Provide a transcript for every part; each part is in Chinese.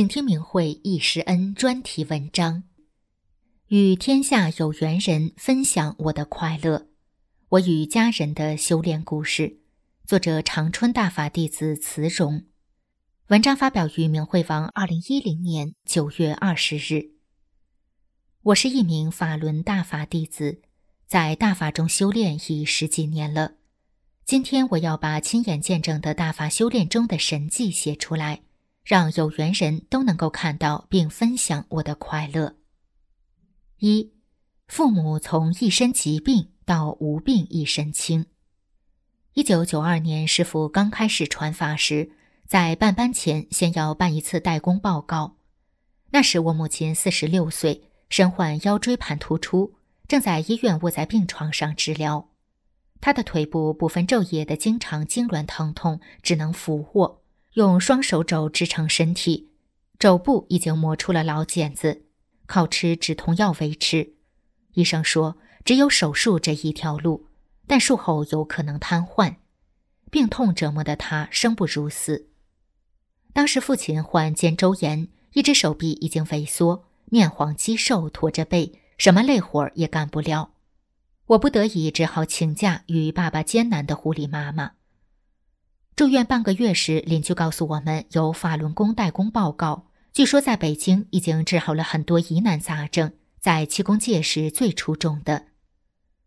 请听明慧一师恩专题文章，与天下有缘人分享我的快乐，我与家人的修炼故事。作者：长春大法弟子慈荣。文章发表于明慧网，二零一零年九月二十日。我是一名法轮大法弟子，在大法中修炼已十几年了。今天我要把亲眼见证的大法修炼中的神迹写出来。让有缘人都能够看到并分享我的快乐。一，父母从一身疾病到无病一身轻。一九九二年，师傅刚开始传法时，在办班前先要办一次代工报告。那时我母亲四十六岁，身患腰椎盘突出，正在医院卧在病床上治疗。她的腿部部分昼夜的经常痉挛疼痛，只能俯卧。用双手肘支撑身体，肘部已经磨出了老茧子，靠吃止痛药维持。医生说只有手术这一条路，但术后有可能瘫痪。病痛折磨的他生不如死。当时父亲患肩周炎，一只手臂已经萎缩，面黄肌瘦，驼着背，什么累活也干不了。我不得已只好请假与爸爸艰难的护理妈妈。住院半个月时，邻居告诉我们有法轮功代工报告，据说在北京已经治好了很多疑难杂症，在气功界是最出众的。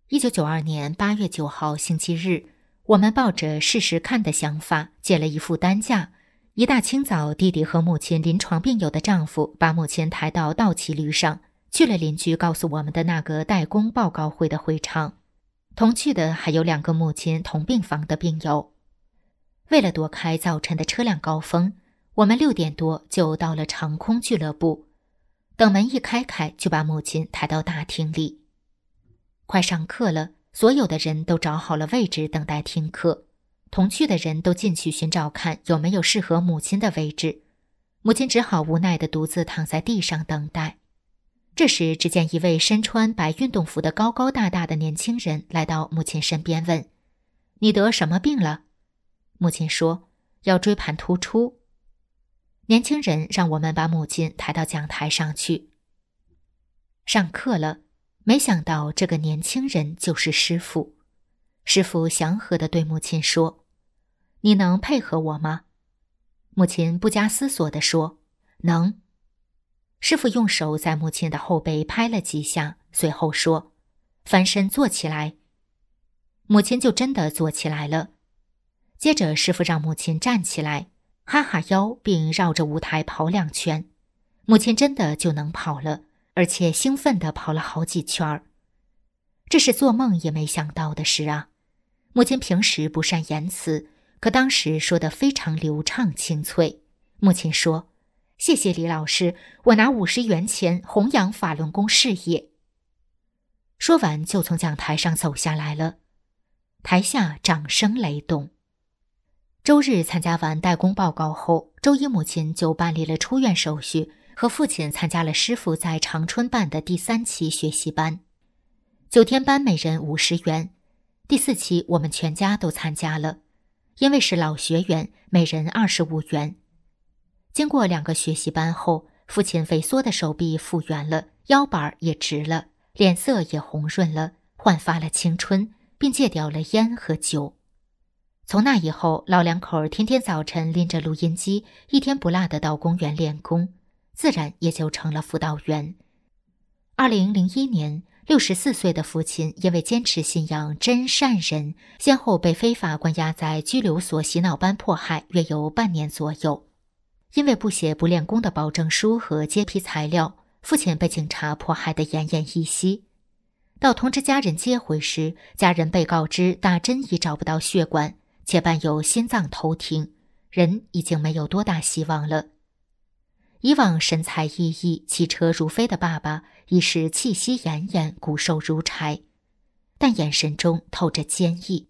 一九九二年八月九号星期日，我们抱着试试看的想法，借了一副担架。一大清早，弟弟和母亲临床病友的丈夫把母亲抬到倒骑驴上，去了邻居告诉我们的那个代工报告会的会场。同去的还有两个母亲同病房的病友。为了躲开早晨的车辆高峰，我们六点多就到了长空俱乐部。等门一开开，就把母亲抬到大厅里。快上课了，所有的人都找好了位置等待听课。同去的人都进去寻找看有没有适合母亲的位置。母亲只好无奈地独自躺在地上等待。这时，只见一位身穿白运动服的高高大大的年轻人来到母亲身边，问：“你得什么病了？”母亲说：“要椎盘突出。”年轻人让我们把母亲抬到讲台上去。上课了，没想到这个年轻人就是师傅。师傅祥和地对母亲说：“你能配合我吗？”母亲不加思索地说：“能。”师傅用手在母亲的后背拍了几下，随后说：“翻身坐起来。”母亲就真的坐起来了。接着，师傅让母亲站起来，哈哈腰，并绕着舞台跑两圈。母亲真的就能跑了，而且兴奋地跑了好几圈儿。这是做梦也没想到的事啊！母亲平时不善言辞，可当时说得非常流畅清脆。母亲说：“谢谢李老师，我拿五十元钱弘扬法轮功事业。”说完，就从讲台上走下来了。台下掌声雷动。周日参加完代工报告后，周一母亲就办理了出院手续，和父亲参加了师傅在长春办的第三期学习班，九天班每人五十元。第四期我们全家都参加了，因为是老学员，每人二十五元。经过两个学习班后，父亲萎缩的手臂复原了，腰板也直了，脸色也红润了，焕发了青春，并戒掉了烟和酒。从那以后，老两口天天早晨拎着录音机，一天不落的到公园练功，自然也就成了辅导员。二零零一年，六十四岁的父亲因为坚持信仰真善人，先后被非法关押在拘留所洗脑班迫害，约有半年左右。因为不写不练功的保证书和揭批材料，父亲被警察迫害得奄奄一息。到通知家人接回时，家人被告知打针已找不到血管，且伴有心脏偷停，人已经没有多大希望了。以往神采奕奕、骑车如飞的爸爸，已是气息奄奄、骨瘦如柴，但眼神中透着坚毅。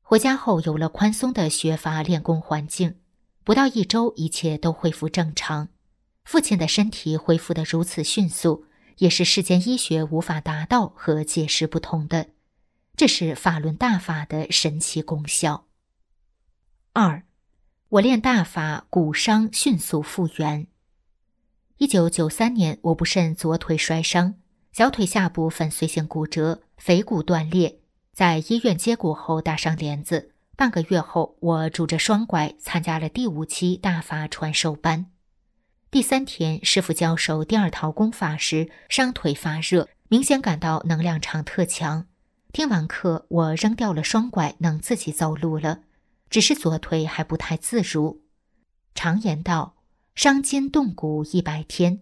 回家后，有了宽松的学法练功环境，不到一周，一切都恢复正常。父亲的身体恢复得如此迅速，也是世间医学无法达到和解释不通的。这是法轮大法的神奇功效。二，我练大法，骨伤迅速复原。一九九三年，我不慎左腿摔伤，小腿下部粉碎性骨折，腓骨断裂。在医院接骨后打上帘子，半个月后，我拄着双拐参加了第五期大法传授班。第三天，师傅教授第二套功法时，伤腿发热，明显感到能量场特强。听完课，我扔掉了双拐，能自己走路了，只是左腿还不太自如。常言道，伤筋动骨一百天，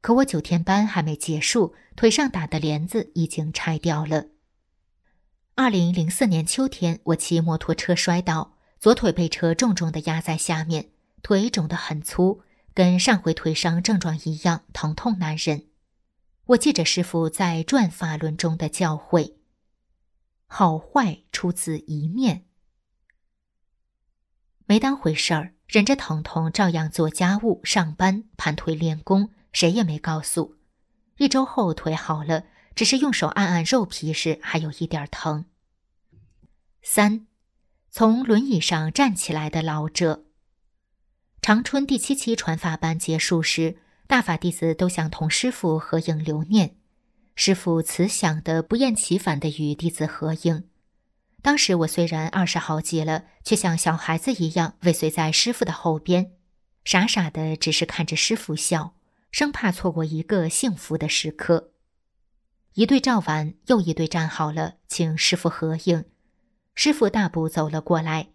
可我九天班还没结束，腿上打的帘子已经拆掉了。二零零四年秋天，我骑摩托车摔倒，左腿被车重重地压在下面，腿肿得很粗，跟上回腿伤症状一样，疼痛难忍。我记着师傅在《转法轮》中的教诲：好坏出自一面。没当回事儿，忍着疼痛照样做家务、上班、盘腿练功，谁也没告诉。一周后，腿好了。只是用手按按肉皮时，还有一点疼。三，从轮椅上站起来的老者。长春第七期传法班结束时，大法弟子都想同师傅合影留念。师傅慈祥的、不厌其烦的与弟子合影。当时我虽然二十好几了，却像小孩子一样尾随在师傅的后边，傻傻的只是看着师傅笑，生怕错过一个幸福的时刻。一对照完，又一对站好了，请师傅合影。师傅大步走了过来。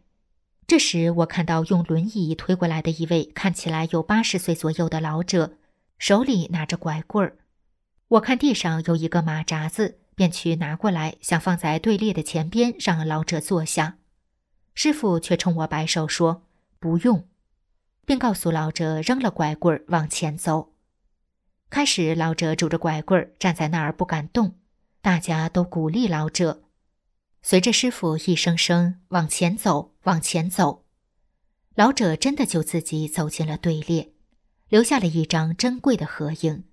这时，我看到用轮椅推过来的一位看起来有八十岁左右的老者，手里拿着拐棍儿。我看地上有一个马扎子，便去拿过来，想放在队列的前边，让老者坐下。师傅却冲我摆手说：“不用。”并告诉老者扔了拐棍儿，往前走。开始，老者拄着拐棍站在那儿不敢动，大家都鼓励老者。随着师傅一声声往前走，往前走，老者真的就自己走进了队列，留下了一张珍贵的合影。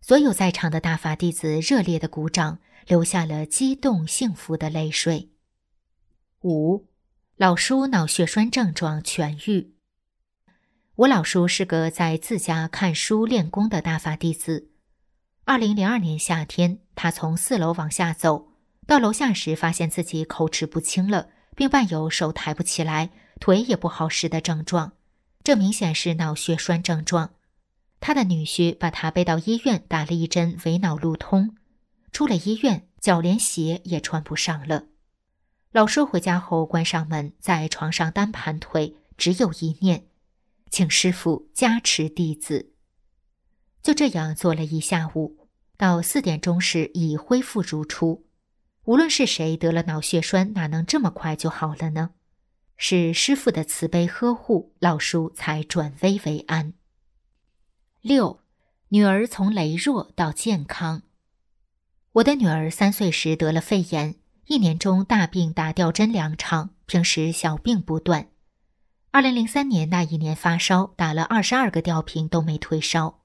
所有在场的大法弟子热烈的鼓掌，流下了激动幸福的泪水。五，老叔脑血栓症状痊愈。我老叔是个在自家看书练功的大法弟子。二零零二年夏天，他从四楼往下走，到楼下时发现自己口齿不清了，并伴有手抬不起来、腿也不好使的症状，这明显是脑血栓症状。他的女婿把他背到医院，打了一针维脑路通。出了医院，脚连鞋也穿不上了。老叔回家后关上门，在床上单盘腿，只有一念。请师傅加持弟子。就这样做了一下午，到四点钟时已恢复如初。无论是谁得了脑血栓，哪能这么快就好了呢？是师傅的慈悲呵护，老叔才转危为安。六，女儿从羸弱到健康。我的女儿三岁时得了肺炎，一年中大病打吊针两场，平时小病不断。二零零三年那一年发烧，打了二十二个吊瓶都没退烧。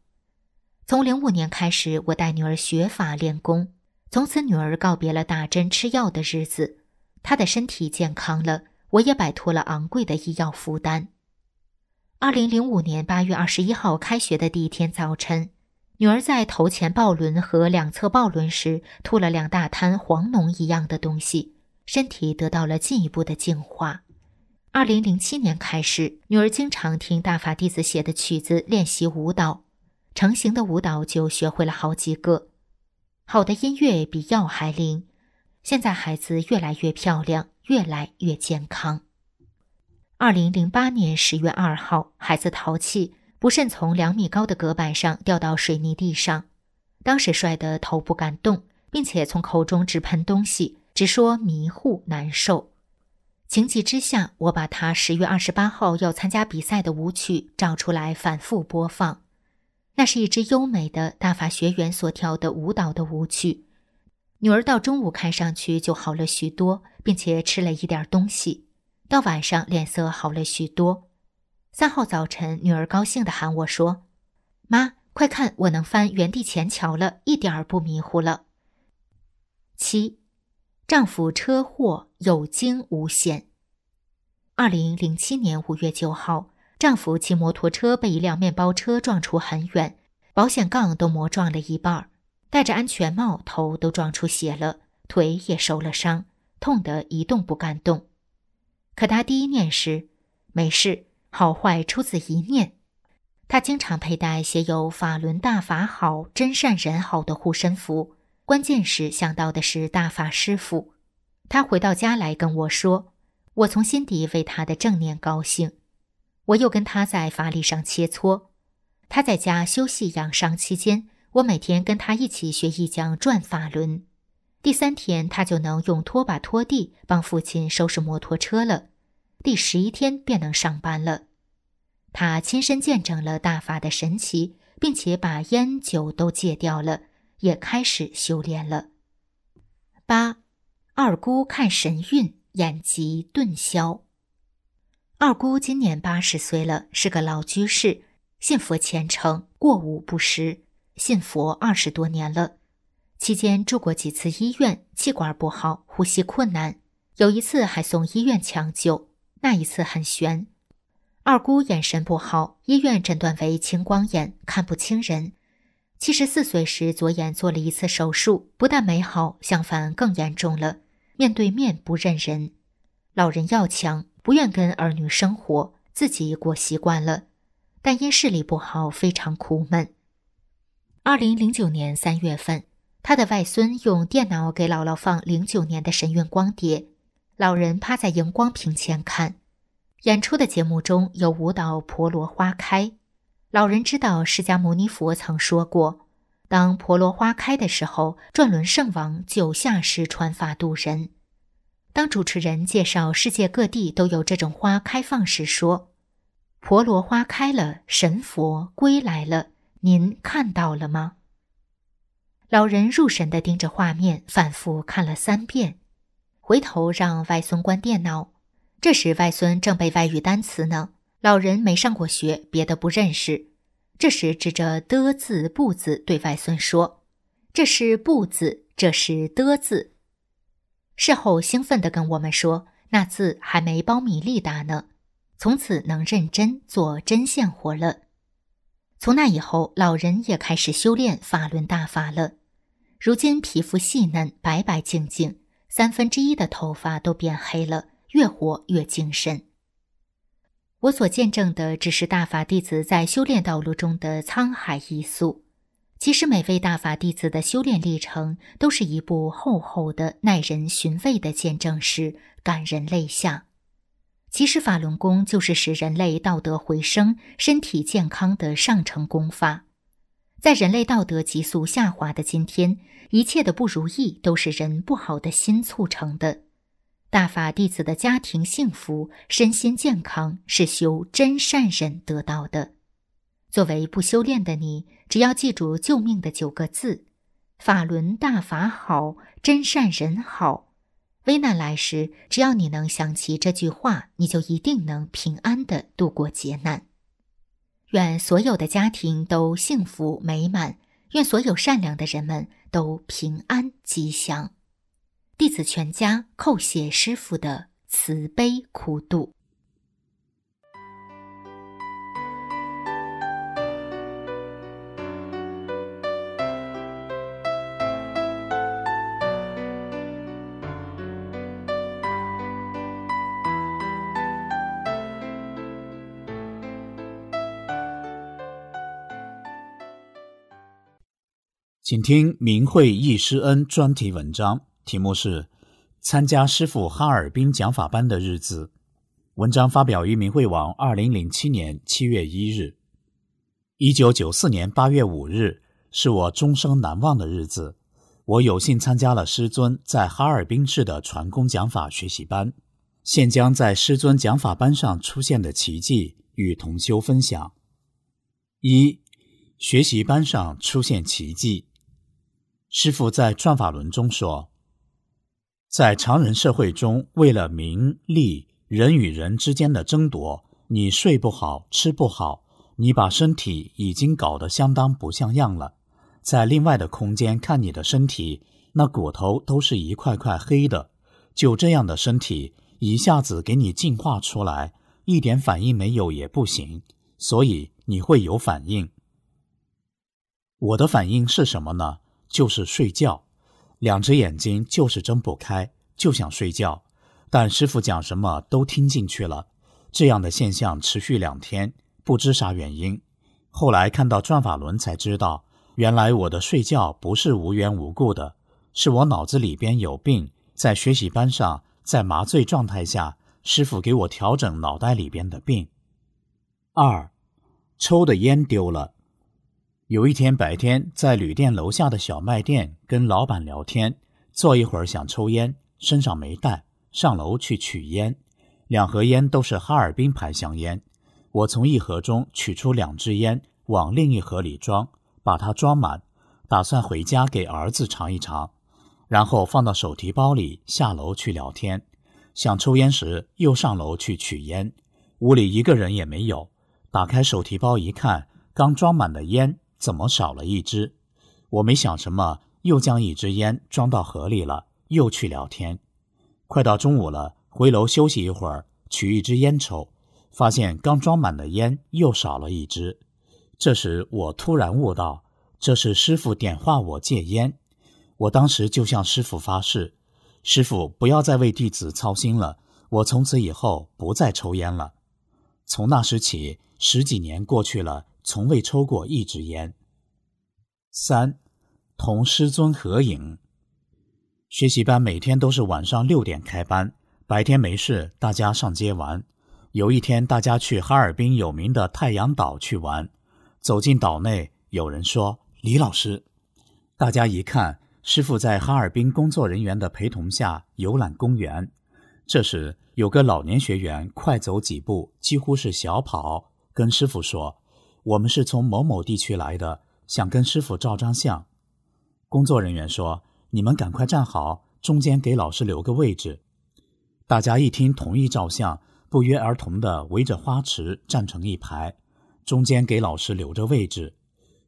从零五年开始，我带女儿学法练功，从此女儿告别了打针吃药的日子，她的身体健康了，我也摆脱了昂贵的医药负担。二零零五年八月二十一号开学的第一天早晨，女儿在头前抱轮和两侧抱轮时吐了两大滩黄脓一样的东西，身体得到了进一步的净化。二零零七年开始，女儿经常听大法弟子写的曲子练习舞蹈，成型的舞蹈就学会了好几个。好的音乐比药还灵，现在孩子越来越漂亮，越来越健康。二零零八年十月二号，孩子淘气，不慎从两米高的隔板上掉到水泥地上，当时摔得头不敢动，并且从口中直喷东西，直说迷糊难受。情急之下，我把他十月二十八号要参加比赛的舞曲找出来反复播放。那是一支优美的大法学员所跳的舞蹈的舞曲。女儿到中午看上去就好了许多，并且吃了一点东西。到晚上脸色好了许多。三号早晨，女儿高兴地喊我说：“妈，快看，我能翻原地前桥了，一点儿不迷糊了。”七，丈夫车祸有惊无险。二零零七年五月九号，丈夫骑摩托车被一辆面包车撞出很远，保险杠都磨撞了一半儿。戴着安全帽，头都撞出血了，腿也受了伤，痛得一动不敢动。可他第一念是没事，好坏出自一念。他经常佩戴写有“法轮大法好，真善人好”的护身符，关键是想到的是大法师傅。他回到家来跟我说，我从心底为他的正念高兴。我又跟他在法理上切磋。他在家休息养伤期间。我每天跟他一起学一讲转法轮，第三天他就能用拖把拖地，帮父亲收拾摩托车了。第十一天便能上班了。他亲身见证了大法的神奇，并且把烟酒都戒掉了，也开始修炼了。八，二姑看神韵，眼疾顿消。二姑今年八十岁了，是个老居士，信佛虔诚，过午不食。信佛二十多年了，期间住过几次医院，气管不好，呼吸困难，有一次还送医院抢救。那一次很悬，二姑眼神不好，医院诊断为青光眼，看不清人。七十四岁时左眼做了一次手术，不但没好，相反更严重了，面对面不认人。老人要强，不愿跟儿女生活，自己过习惯了，但因视力不好，非常苦闷。二零零九年三月份，他的外孙用电脑给姥姥放零九年的神韵光碟，老人趴在荧光屏前看。演出的节目中有舞蹈婆罗花开，老人知道释迦牟尼佛曾说过，当婆罗花开的时候，转轮圣王就下世传法度人。当主持人介绍世界各地都有这种花开放时，说：“婆罗花开了，神佛归来了。”您看到了吗？老人入神的盯着画面，反复看了三遍，回头让外孙关电脑。这时外孙正背外语单词呢，老人没上过学，别的不认识。这时指着的字、不字对外孙说：“这是不字，这是的字。”事后兴奋地跟我们说：“那字还没苞米粒大呢。”从此能认真做针线活了。从那以后，老人也开始修炼法轮大法了。如今皮肤细嫩、白白净净，三分之一的头发都变黑了，越活越精神。我所见证的只是大法弟子在修炼道路中的沧海一粟。其实，每位大法弟子的修炼历程都是一部厚厚的、耐人寻味的见证史，感人泪下。其实法轮功就是使人类道德回升、身体健康的上乘功法。在人类道德急速下滑的今天，一切的不如意都是人不好的心促成的。大法弟子的家庭幸福、身心健康是修真善忍得到的。作为不修炼的你，只要记住救命的九个字：法轮大法好，真善人好。危难来时，只要你能想起这句话，你就一定能平安的度过劫难。愿所有的家庭都幸福美满，愿所有善良的人们都平安吉祥。弟子全家叩谢师傅的慈悲苦度。请听明慧易师恩专题文章，题目是《参加师傅哈尔滨讲法班的日子》。文章发表于明慧网，二零零七年七月一日。一九九四年八月五日，是我终生难忘的日子。我有幸参加了师尊在哈尔滨市的传功讲法学习班，现将在师尊讲法班上出现的奇迹与同修分享。一、学习班上出现奇迹。师父在转法轮中说，在常人社会中，为了名利，人与人之间的争夺，你睡不好，吃不好。你把身体已经搞得相当不像样了，在另外的空间看你的身体，那骨头都是一块块黑的。就这样的身体，一下子给你净化出来，一点反应没有也不行。所以你会有反应。我的反应是什么呢？就是睡觉，两只眼睛就是睁不开，就想睡觉。但师傅讲什么都听进去了。这样的现象持续两天。不知啥原因，后来看到转法轮才知道，原来我的睡觉不是无缘无故的，是我脑子里边有病。在学习班上，在麻醉状态下，师傅给我调整脑袋里边的病。二，抽的烟丢了。有一天白天在旅店楼下的小卖店跟老板聊天，坐一会儿想抽烟，身上没带，上楼去取烟，两盒烟都是哈尔滨牌香烟。我从一盒中取出两支烟，往另一盒里装，把它装满，打算回家给儿子尝一尝，然后放到手提包里下楼去聊天。想抽烟时，又上楼去取烟，屋里一个人也没有。打开手提包一看，刚装满的烟怎么少了一支？我没想什么，又将一支烟装到盒里了，又去聊天。快到中午了，回楼休息一会儿，取一支烟抽。发现刚装满的烟又少了一支，这时我突然悟到，这是师傅点化我戒烟。我当时就向师傅发誓：“师傅不要再为弟子操心了，我从此以后不再抽烟了。”从那时起，十几年过去了，从未抽过一支烟。三，同师尊合影。学习班每天都是晚上六点开班，白天没事，大家上街玩。有一天，大家去哈尔滨有名的太阳岛去玩。走进岛内，有人说：“李老师。”大家一看，师傅在哈尔滨工作人员的陪同下游览公园。这时，有个老年学员快走几步，几乎是小跑，跟师傅说：“我们是从某某地区来的，想跟师傅照张相。”工作人员说：“你们赶快站好，中间给老师留个位置。”大家一听，同意照相。不约而同地围着花池站成一排，中间给老师留着位置。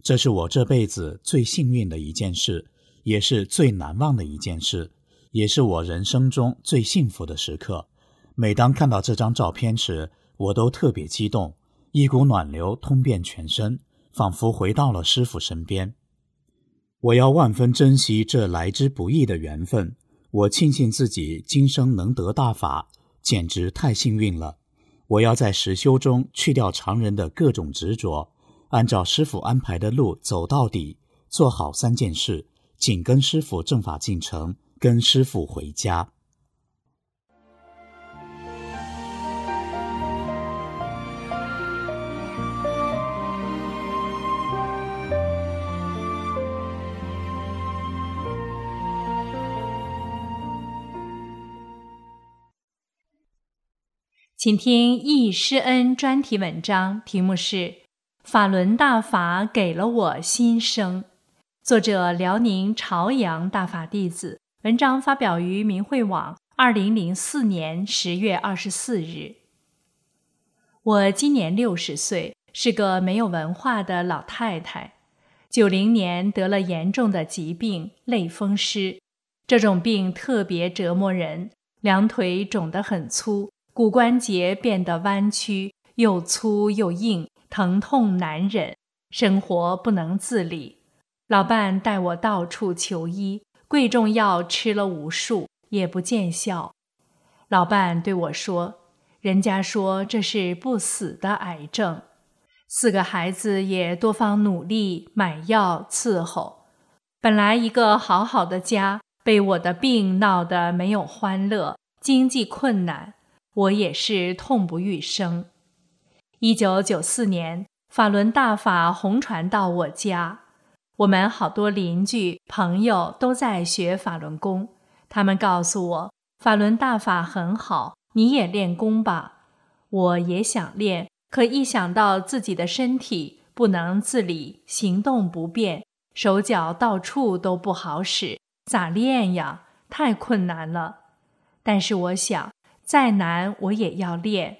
这是我这辈子最幸运的一件事，也是最难忘的一件事，也是我人生中最幸福的时刻。每当看到这张照片时，我都特别激动，一股暖流通遍全身，仿佛回到了师傅身边。我要万分珍惜这来之不易的缘分。我庆幸自己今生能得大法。简直太幸运了！我要在实修中去掉常人的各种执着，按照师傅安排的路走到底，做好三件事：紧跟师傅正法进程，跟师傅回家。请听易师恩专题文章，题目是《法轮大法给了我新生》，作者辽宁朝阳大法弟子。文章发表于明慧网，二零零四年十月二十四日。我今年六十岁，是个没有文化的老太太。九零年得了严重的疾病——类风湿，这种病特别折磨人，两腿肿得很粗。骨关节变得弯曲，又粗又硬，疼痛难忍，生活不能自理。老伴带我到处求医，贵重药吃了无数，也不见效。老伴对我说：“人家说这是不死的癌症。”四个孩子也多方努力买药伺候，本来一个好好的家，被我的病闹得没有欢乐，经济困难。我也是痛不欲生。一九九四年，法轮大法红传到我家，我们好多邻居朋友都在学法轮功，他们告诉我法轮大法很好，你也练功吧。我也想练，可一想到自己的身体不能自理，行动不便，手脚到处都不好使，咋练呀？太困难了。但是我想，再难我也要练。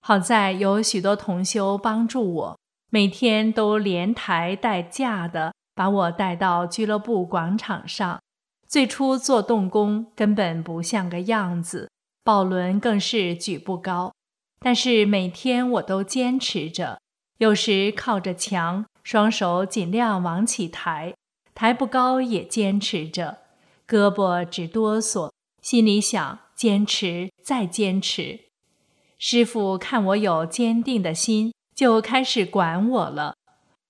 好在有许多同修帮助我，每天都连抬带架的。把我带到俱乐部广场上，最初做动功根本不像个样子，抱轮更是举不高。但是每天我都坚持着，有时靠着墙，双手尽量往起抬，抬不高也坚持着，胳膊直哆嗦，心里想坚持再坚持。师傅看我有坚定的心，就开始管我了。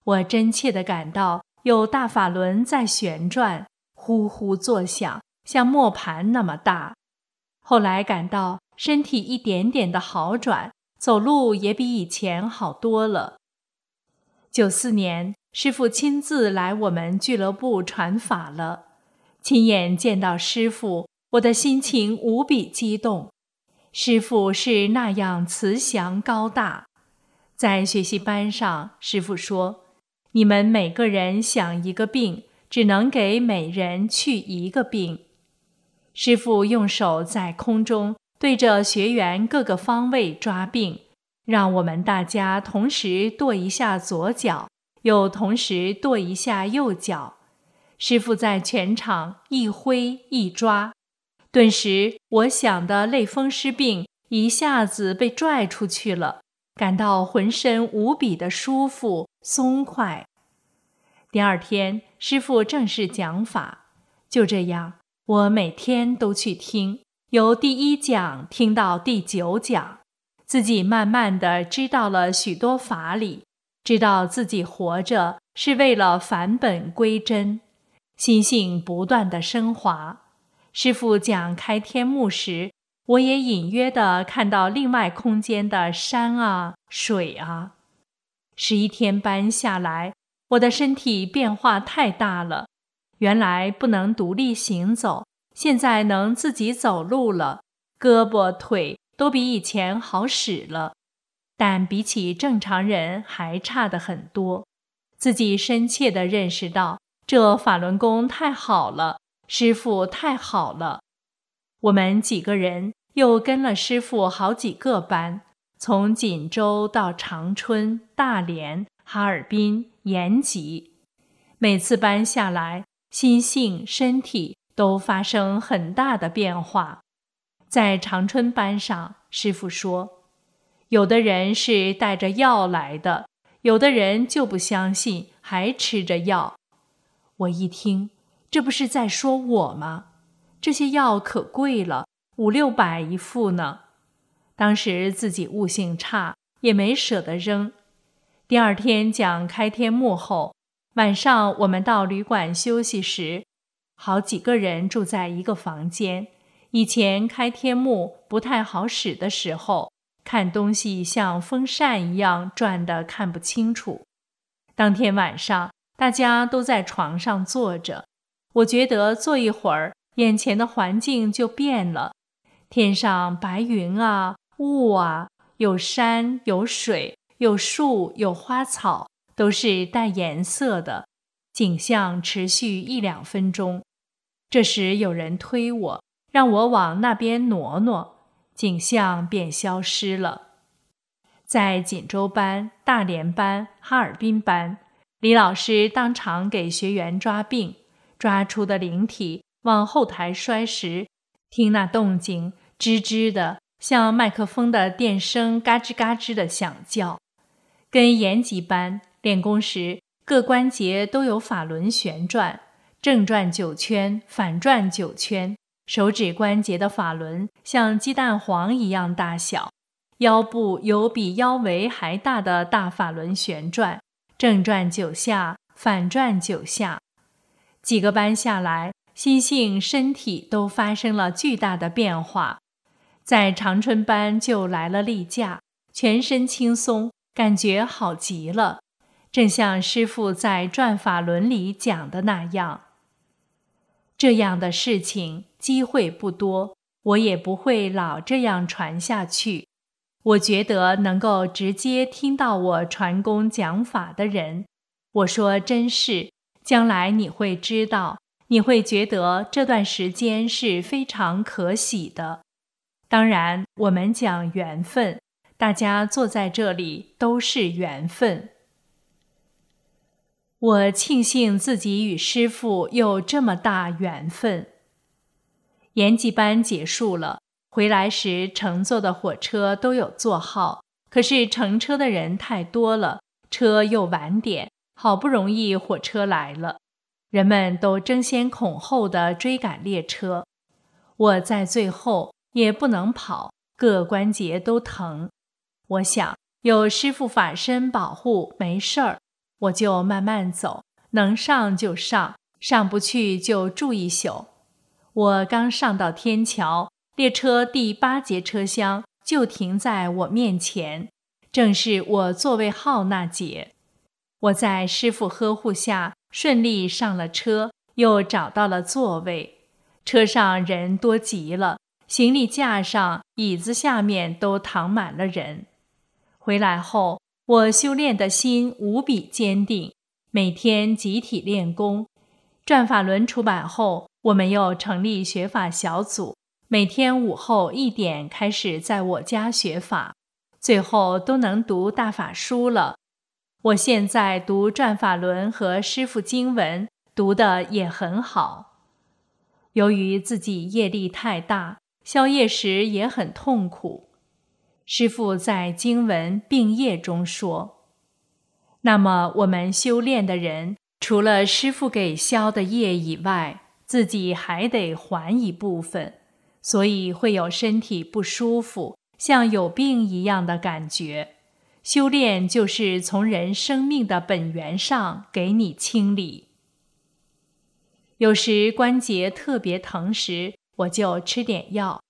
我真切地感到。有大法轮在旋转，呼呼作响，像磨盘那么大。后来感到身体一点点的好转，走路也比以前好多了。九四年，师傅亲自来我们俱乐部传法了，亲眼见到师傅，我的心情无比激动。师傅是那样慈祥高大，在学习班上，师傅说。你们每个人想一个病，只能给每人去一个病。师傅用手在空中对着学员各个方位抓病，让我们大家同时跺一下左脚，又同时跺一下右脚。师傅在全场一挥一抓，顿时我想的类风湿病一下子被拽出去了。感到浑身无比的舒服松快。第二天，师傅正式讲法，就这样，我每天都去听，由第一讲听到第九讲，自己慢慢的知道了许多法理，知道自己活着是为了返本归真，心性不断的升华。师傅讲开天幕时。我也隐约的看到另外空间的山啊、水啊。十一天班下来，我的身体变化太大了。原来不能独立行走，现在能自己走路了，胳膊腿都比以前好使了。但比起正常人还差的很多。自己深切的认识到，这法轮功太好了，师傅太好了。我们几个人。又跟了师傅好几个班，从锦州到长春、大连、哈尔滨、延吉，每次班下来，心性、身体都发生很大的变化。在长春班上，师傅说，有的人是带着药来的，有的人就不相信，还吃着药。我一听，这不是在说我吗？这些药可贵了。五六百一副呢，当时自己悟性差，也没舍得扔。第二天讲开天幕后，晚上我们到旅馆休息时，好几个人住在一个房间。以前开天幕不太好使的时候，看东西像风扇一样转的，看不清楚。当天晚上大家都在床上坐着，我觉得坐一会儿，眼前的环境就变了。天上白云啊，雾啊，有山有水，有树有花草，都是带颜色的景象。持续一两分钟，这时有人推我，让我往那边挪挪，景象便消失了。在锦州班、大连班、哈尔滨班，李老师当场给学员抓病，抓出的灵体往后台摔时，听那动静。吱吱的，像麦克风的电声，嘎吱嘎吱的响叫。跟延吉班练功时，各关节都有法轮旋转，正转九圈，反转九圈。手指关节的法轮像鸡蛋黄一样大小，腰部有比腰围还大的大法轮旋转，正转九下，反转九下。几个班下来，心性、身体都发生了巨大的变化。在长春班就来了例假，全身轻松，感觉好极了。正像师父在《转法轮》里讲的那样。这样的事情机会不多，我也不会老这样传下去。我觉得能够直接听到我传功讲法的人，我说真是，将来你会知道，你会觉得这段时间是非常可喜的。当然，我们讲缘分，大家坐在这里都是缘分。我庆幸自己与师父有这么大缘分。研习班结束了，回来时乘坐的火车都有座号，可是乘车的人太多了，车又晚点，好不容易火车来了，人们都争先恐后的追赶列车，我在最后也不能跑，各关节都疼。我想有师父法身保护，没事儿。我就慢慢走，能上就上，上不去就住一宿。我刚上到天桥，列车第八节车厢就停在我面前，正是我座位号那节。我在师傅呵护下顺利上了车，又找到了座位。车上人多极了，行李架上、椅子下面都躺满了人。回来后。我修炼的心无比坚定，每天集体练功。转法轮出版后，我们又成立学法小组，每天午后一点开始在我家学法，最后都能读大法书了。我现在读转法轮和师父经文，读的也很好。由于自己业力太大，宵夜时也很痛苦。师父在经文并业中说：“那么我们修炼的人，除了师父给消的业以外，自己还得还一部分，所以会有身体不舒服，像有病一样的感觉。修炼就是从人生命的本源上给你清理。有时关节特别疼时，我就吃点药。”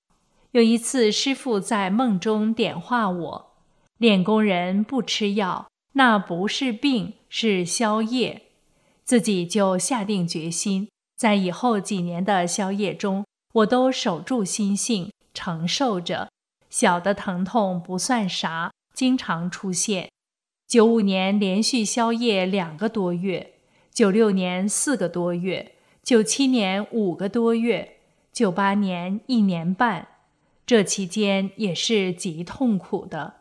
有一次，师傅在梦中点化我：“练功人不吃药，那不是病，是宵夜。”自己就下定决心，在以后几年的宵夜中，我都守住心性，承受着。小的疼痛不算啥，经常出现。九五年连续宵夜两个多月，九六年四个多月，九七年五个多月，九八年一年半。这期间也是极痛苦的，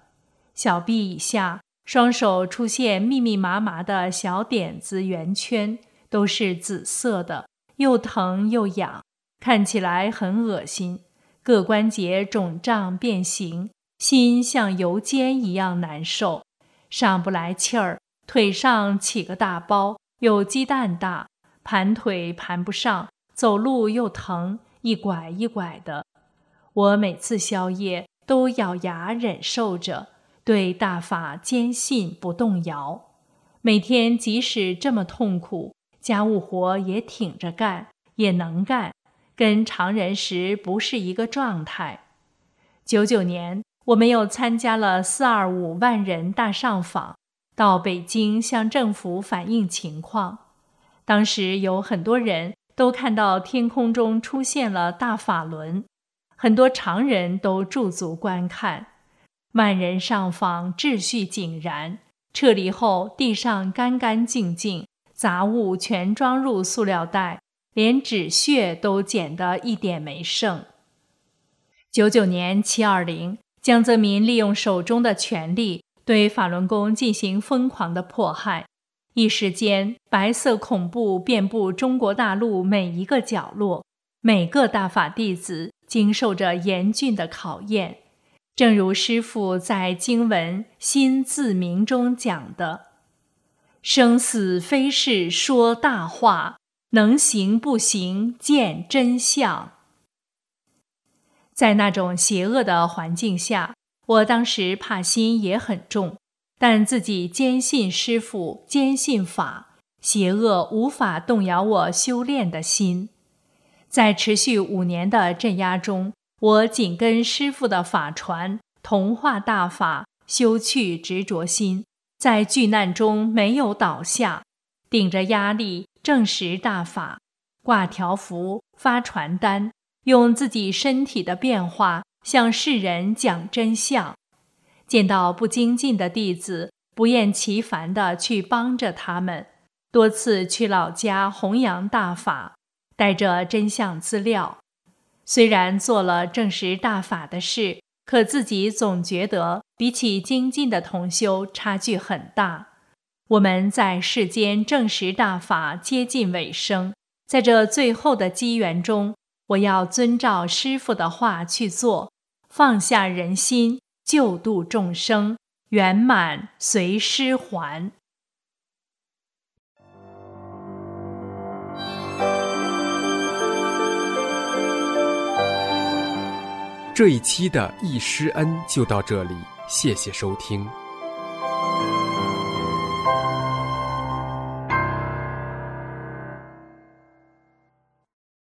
小臂以下双手出现密密麻麻的小点子圆圈，都是紫色的，又疼又痒，看起来很恶心。各关节肿胀变形，心像油煎一样难受，上不来气儿，腿上起个大包，有鸡蛋大，盘腿盘不上，走路又疼，一拐一拐的。我每次宵夜都咬牙忍受着，对大法坚信不动摇。每天即使这么痛苦，家务活也挺着干，也能干，跟常人时不是一个状态。九九年，我们又参加了四二五万人大上访，到北京向政府反映情况。当时有很多人都看到天空中出现了大法轮。很多常人都驻足观看，万人上访，秩序井然。撤离后，地上干干净净，杂物全装入塑料袋，连纸屑都捡得一点没剩。九九年七二零，江泽民利用手中的权力对法轮功进行疯狂的迫害，一时间白色恐怖遍布中国大陆每一个角落，每个大法弟子。经受着严峻的考验，正如师父在经文《心自明》中讲的：“生死非是说大话，能行不行见真相。”在那种邪恶的环境下，我当时怕心也很重，但自己坚信师父，坚信法，邪恶无法动摇我修炼的心。在持续五年的镇压中，我紧跟师父的法传，同化大法，修去执着心，在巨难中没有倒下，顶着压力证实大法，挂条幅、发传单，用自己身体的变化向世人讲真相。见到不精进的弟子，不厌其烦地去帮着他们。多次去老家弘扬大法，带着真相资料。虽然做了证实大法的事。可自己总觉得比起精进的同修差距很大。我们在世间正实大法接近尾声，在这最后的机缘中，我要遵照师傅的话去做，放下人心，救度众生，圆满随师还。这一期的易师恩就到这里，谢谢收听。